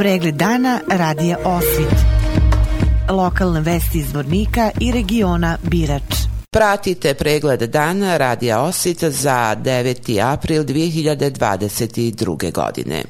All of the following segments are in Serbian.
Pregled dana radija Osvit. Lokalne vesti iz Vornika i regiona Birač. Pratite pregled dana radija Osvit za 9. april 2022. godine.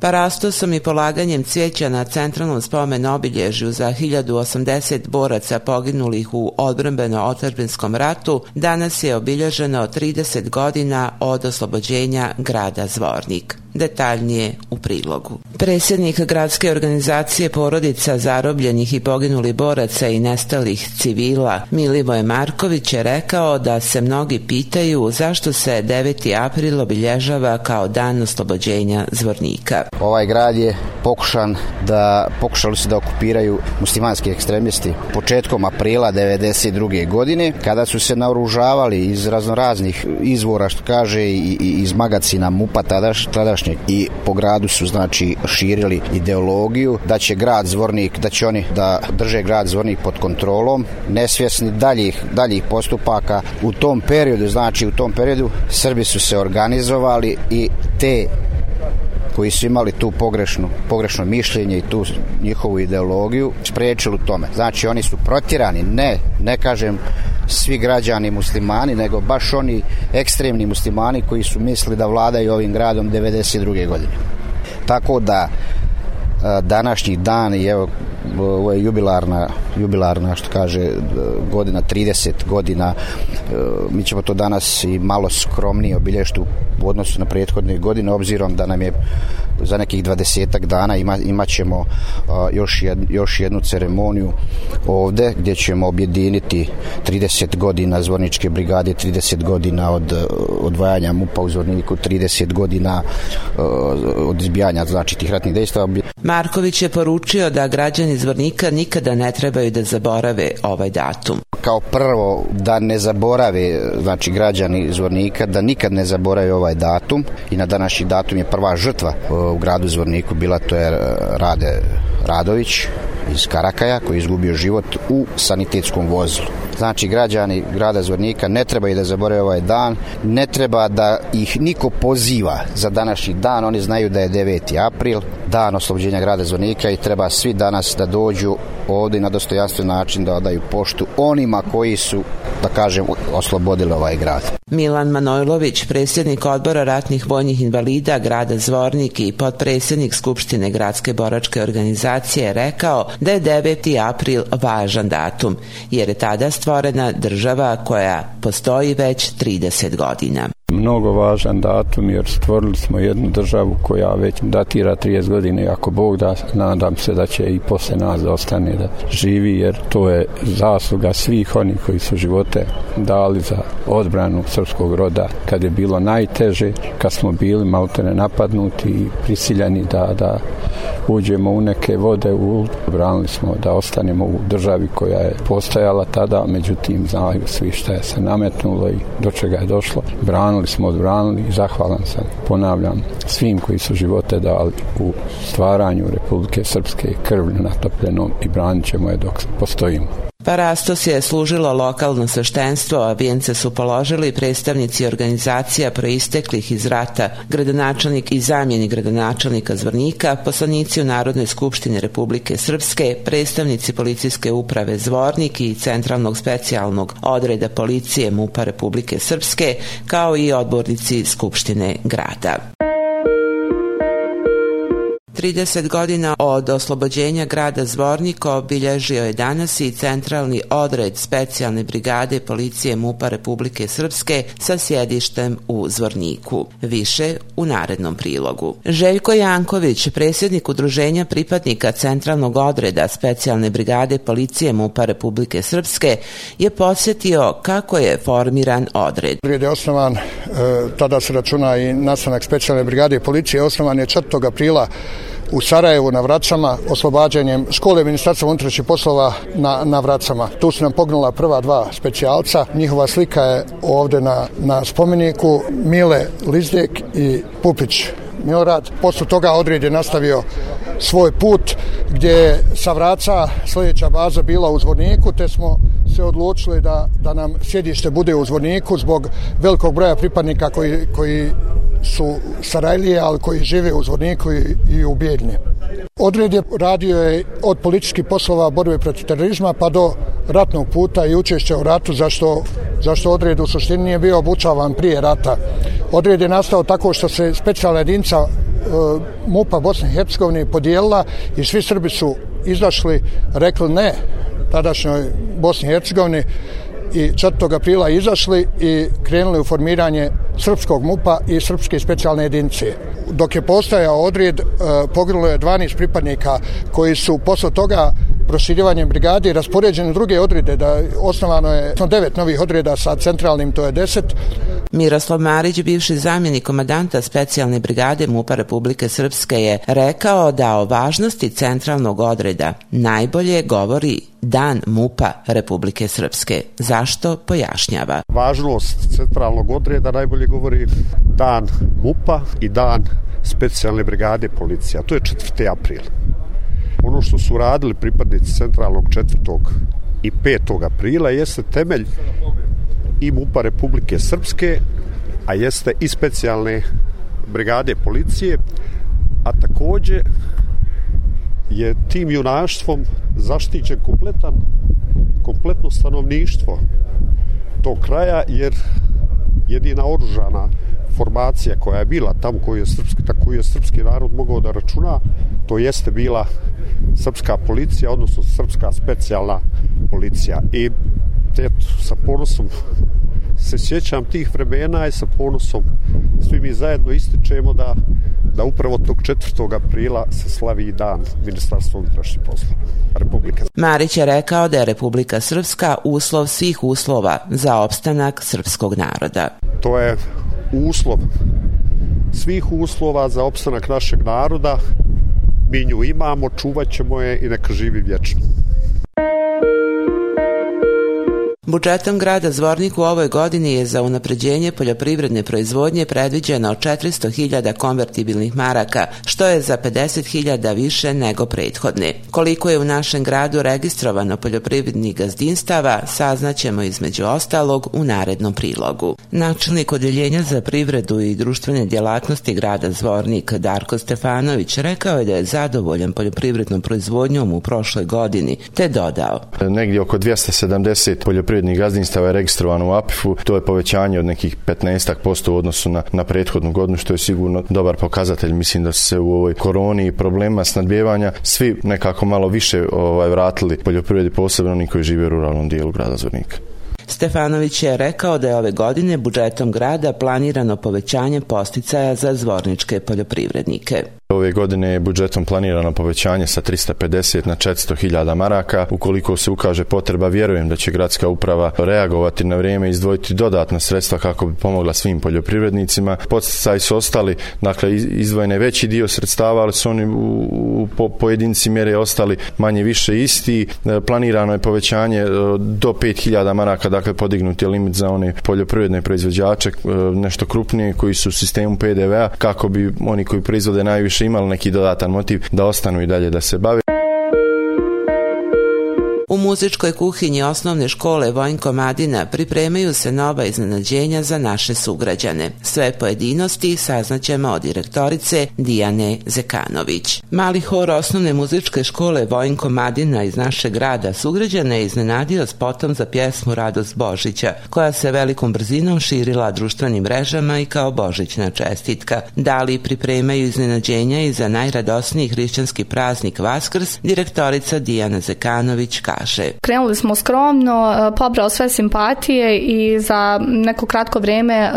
Parastosom i polaganjem cvijeća na centralnom spomen obilježju za 1080 boraca poginulih u odbrambeno-otvrbinskom ratu danas je obilježeno 30 godina od oslobođenja grada Zvornik. Detaljnije u prilogu. Predsjednik gradske organizacije porodica zarobljenih i poginuli boraca i nestalih civila Milivoje Marković je rekao da se mnogi pitaju zašto se 9. april obilježava kao dan oslobođenja Zvornika. Ovaj grad je pokušan da pokušali su da okupiraju muslimanski ekstremisti početkom aprila 92. godine kada su se naoružavali iz raznoraznih izvora što kaže i, i iz magacina MUPA tadaš, tadašnjeg i po gradu su znači širili ideologiju da će grad Zvornik da će oni da drže grad Zvornik pod kontrolom nesvjesni daljih, daljih postupaka u tom periodu znači u tom periodu Srbi su se organizovali i te koji su imali tu pogrešnu, pogrešno mišljenje i tu njihovu ideologiju spriječili u tome. Znači oni su protirani, ne, ne kažem svi građani muslimani, nego baš oni ekstremni muslimani koji su mislili da vladaju ovim gradom 92. godine. Tako da današnji dan i evo ovo je jubilarna jubilarna što kaže godina 30 godina. Mi ćemo to danas i malo skromnije obilježiti u odnosu na prethodne godine obzirom da nam je za nekih 20 dana ima, imat ćemo još, jed, još jednu ceremoniju ovde gdje ćemo objediniti 30 godina zvorničke brigade 30 godina od odvajanja MUPA u Zvorniku 30 godina od izbijanja znači tih ratnih dejstva Marković je poručio da građani Zvornika nikada ne trebaju da zaborave ovaj datum. Kao prvo da ne zaborave znači građani Zvornika da nikad ne zaborave ovaj datum i na današnji datum je prva žrtva u gradu Zvorniku bila to je Rade Radović iz Karakaja koji je izgubio život u sanitetskom vozilu. Znači građani grada Zvornika ne trebaju da zaborave ovaj dan, ne treba da ih niko poziva za današnji dan, oni znaju da je 9. april, dan oslobođenja grada Zvornika i treba svi danas da dođu ovde na dostojanstven način da odaju poštu onima koji su, da kažem, oslobodili ovaj grad. Milan Manojlović, predsjednik odbora ratnih vojnih invalida grada Zvornik i podpredsjednik Skupštine gradske boračke organizacije rekao da je 9. april važan datum, jer je tada stvorena država koja postoji već 30 godina mnogo važan datum jer stvorili smo jednu državu koja već datira 30 godine ako Bog da, nadam se da će i posle nas da ostane da živi jer to je zasluga svih onih koji su živote dali za odbranu srpskog roda kad je bilo najteže, kad smo bili maltene napadnuti i prisiljeni da, da uđemo u neke vode u branili smo da ostanemo u državi koja je postajala tada, međutim znaju svi šta je se nametnulo i do čega je došlo. Branili smo odbranili i zahvalan sam, ponavljam, svim koji su živote dali u stvaranju Republike Srpske krvlju natopljenom i branit ćemo je dok postojimo. Parastos je služilo lokalno sveštenstvo, a vijence su položili predstavnici organizacija proisteklih iz rata, gradonačelnik i zamjeni gradonačelnika Zvornika, poslanici u Narodnoj skupštini Republike Srpske, predstavnici policijske uprave Zvornik i Centralnog specijalnog odreda policije MUPA Republike Srpske, kao i odbornici Skupštine grada. 30 godina od oslobođenja grada Zvornika obilježio je danas i centralni odred specijalne brigade policije MUPA Republike Srpske sa sjedištem u Zvorniku. Više u narednom prilogu. Željko Janković, presjednik udruženja pripadnika centralnog odreda specijalne brigade policije MUPA Republike Srpske, je posjetio kako je formiran odred. Odred je osnovan, e, tada se računa i nastanak specijalne brigade policije, osnovan je 4. aprila u Sarajevu na Vracama, oslobađanjem škole ministarstva unutrašnjih poslova na, na Vracama. Tu su nam pognula prva dva specijalca. Njihova slika je ovde na, na spomeniku Mile Lizdek i Pupić Milorad. Posle toga odred je nastavio svoj put gdje je sa Vraca sljedeća baza bila u Zvorniku, te smo se odlučili da, da nam sjedište bude u Zvorniku zbog velikog broja pripadnika koji, koji su Sarajlije, ali koji žive u Zvorniku i, i u Bijeljni. Odred je radio je od političkih poslova borbe protiv terorizma pa do ratnog puta i učešća u ratu zašto, zašto odred u suštini nije bio obučavan prije rata. Odred je nastao tako što se specijalna jedinca e, MUPA Bosne i Hercegovine podijelila i svi Srbi su izašli, rekli ne tadašnjoj Bosni i Hercegovini i 4. aprila izašli i krenuli u formiranje srpskog MUPA i srpske specijalne jedinice. Dok je postojao odred, e, poginulo je 12 pripadnika koji su posle toga proširivanjem brigade raspoređene druge odrede, da osnovano je devet novih odreda sa centralnim, to je deset. Miroslav Marić, bivši zamjenik komadanta specijalne brigade MUPA Republike Srpske je rekao da o važnosti centralnog odreda najbolje govori Dan MUPA Republike Srpske. Zašto pojašnjava? Važnost centralnog odreda najbolje govori dan MUPA i dan specijalne brigade policija. To je 4. april. Ono što su radili pripadnici centralnog 4. i 5. aprila jeste temelj i MUPA Republike Srpske, a jeste i specijalne brigade policije, a takođe je tim junaštvom zaštićen kompletan kompletno stanovništvo tog kraja jer jedina oružana formacija koja je bila tamo koju je srpski, tako je srpski narod mogao da računa to jeste bila srpska policija odnosno srpska specijalna policija. I eto, sa ponosom se sjećam tih vremena i sa ponosom svi mi zajedno ističemo da da upravo tog 4. aprila se slavi dan Ministarstva unutrašnjih poslova Republika. Marić je rekao da je Republika Srpska uslov svih uslova za opstanak srpskog naroda. To je uslov svih uslova za opstanak našeg naroda. Mi nju imamo, čuvat ćemo je i neka živi vječno. Budžetom grada Zvornik u ovoj godini je za unapređenje poljoprivredne proizvodnje predviđeno 400.000 konvertibilnih maraka, što je za 50.000 više nego prethodne. Koliko je u našem gradu registrovano poljoprivrednih gazdinstava, saznaćemo između ostalog u narednom prilogu. Načelnik Odeljenja za privredu i društvene djelatnosti grada Zvornik Darko Stefanović rekao je da je zadovoljan poljoprivrednom proizvodnjom u prošloj godini, te dodao. Negdje oko 270 poljoprivrednih poljoprivrednih gazdinstava je registrovano u APIF-u, to je povećanje od nekih 15% u odnosu na, na prethodnu godinu, što je sigurno dobar pokazatelj. Mislim da se u ovoj koroni i problema snadbijevanja svi nekako malo više ovaj, vratili poljoprivredi, posebno oni koji žive u ruralnom dijelu grada Zvornika. Stefanović je rekao da je ove godine budžetom grada planirano povećanje posticaja za zvorničke poljoprivrednike. Ove godine je budžetom planirano povećanje sa 350 na 400 hiljada maraka. Ukoliko se ukaže potreba, vjerujem da će gradska uprava reagovati na vrijeme i izdvojiti dodatna sredstva kako bi pomogla svim poljoprivrednicima. Podsticaj su ostali, dakle izdvojene veći dio sredstava, ali su oni u po, pojedinci mjere ostali manje više isti. E, planirano je povećanje e, do 5000 maraka, dakle podignuti je limit za one poljoprivredne proizvođače, e, nešto krupnije koji su u sistemu PDV-a, kako bi oni koji proizvode najviše više imali neki dodatan motiv da ostanu i dalje da se bave. U muzičkoj kuhinji osnovne škole Vojnko Madina pripremaju se nova iznenađenja za naše sugrađane. Sve pojedinosti saznaćemo od direktorice Dijane Zekanović. Mali hor osnovne muzičke škole Vojnko Madina iz našeg grada sugrađane je iznenadio spotom za pjesmu Radost Božića, koja se velikom brzinom širila društvenim mrežama i kao božićna čestitka. Da li pripremaju iznenađenja i za najradosniji hrišćanski praznik Vaskrs, direktorica Dijana Zekanović kaže kaže. Krenuli smo skromno, e, pobrao sve simpatije i za neko kratko vrijeme e,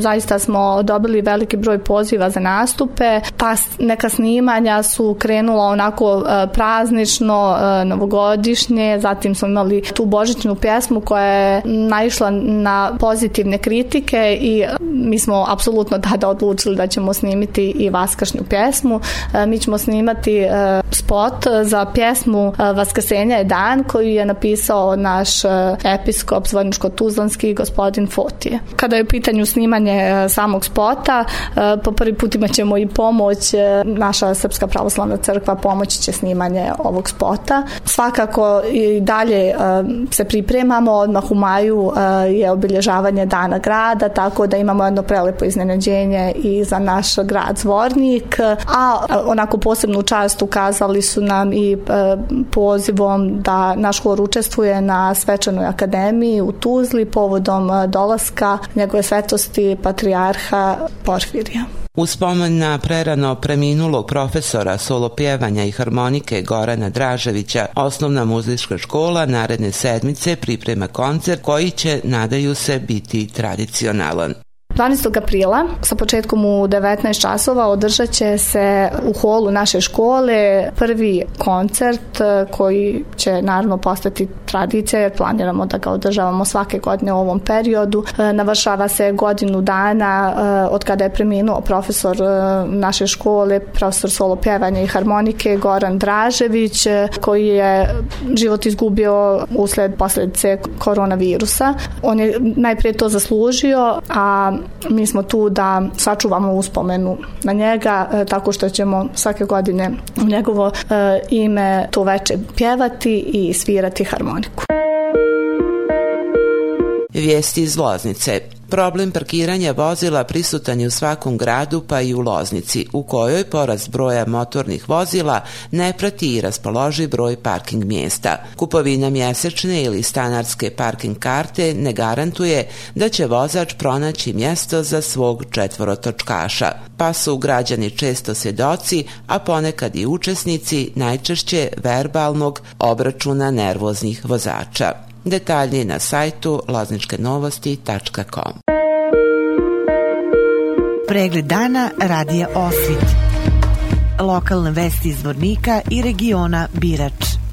zaista smo dobili veliki broj poziva za nastupe, pa neka snimanja su krenula onako e, praznično, novogodišnje, zatim smo imali tu božićnu pjesmu koja je naišla na pozitivne kritike i mi smo apsolutno tada odlučili da ćemo snimiti i vaskršnju pjesmu. Mi ćemo snimati spot za pjesmu Vaskrsenja je dan koju je napisao naš e, episkop Zvorničko-Tuzlanski gospodin Fotije. Kada je u pitanju snimanje e, samog spota, po prvi put imat ćemo i pomoć naša Srpska pravoslavna crkva pomoći će snimanje ovog spota. Svakako i dalje se pripremamo, odmah u maju je obilježavanje dana grada, tako da imamo jedno prelepo iznenađenje i za naš grad Zvornik, a onako posebnu čast ukazali su nam i pozivom da naš hor učestvuje na svečanoj akademiji u Tuzli povodom dolaska njegove svetosti patrijarha Porfirija. U spomen na prerano preminulog profesora solopjevanja i harmonike Gorana Draževića, osnovna muzička škola naredne sedmice priprema koncert koji će, nadaju se, biti tradicionalan. 12. aprila sa početkom u 19 časova održat će se u holu naše škole prvi koncert e, koji će naravno postati tradicija jer planiramo da ga održavamo svake godine u ovom periodu. E, navršava se godinu dana e, od kada je preminuo profesor naše škole, profesor solo pjevanja i harmonike Goran Dražević koji je život izgubio usled posljedice koronavirusa. On je najprije to zaslužio, a mi smo tu da sačuvamo uspomenu na njega e, tako što ćemo svake godine u njegovo e, ime to veče pjevati i svirati harmoniku. Vijesti iz Loznice. Problem parkiranja vozila prisutan je u svakom gradu pa i u Loznici, u kojoj porast broja motornih vozila ne prati i raspoloži broj parking mjesta. Kupovina mjesečne ili stanarske parking karte ne garantuje da će vozač pronaći mjesto za svog četvorotočkaša, pa su građani često svjedoci, a ponekad i učesnici najčešće verbalnog obračuna nervoznih vozača. Detalji na sajtu lozničkenovosti.com Pregled dana radija Osvit. Lokalne vesti iz Vornika i regiona Birač.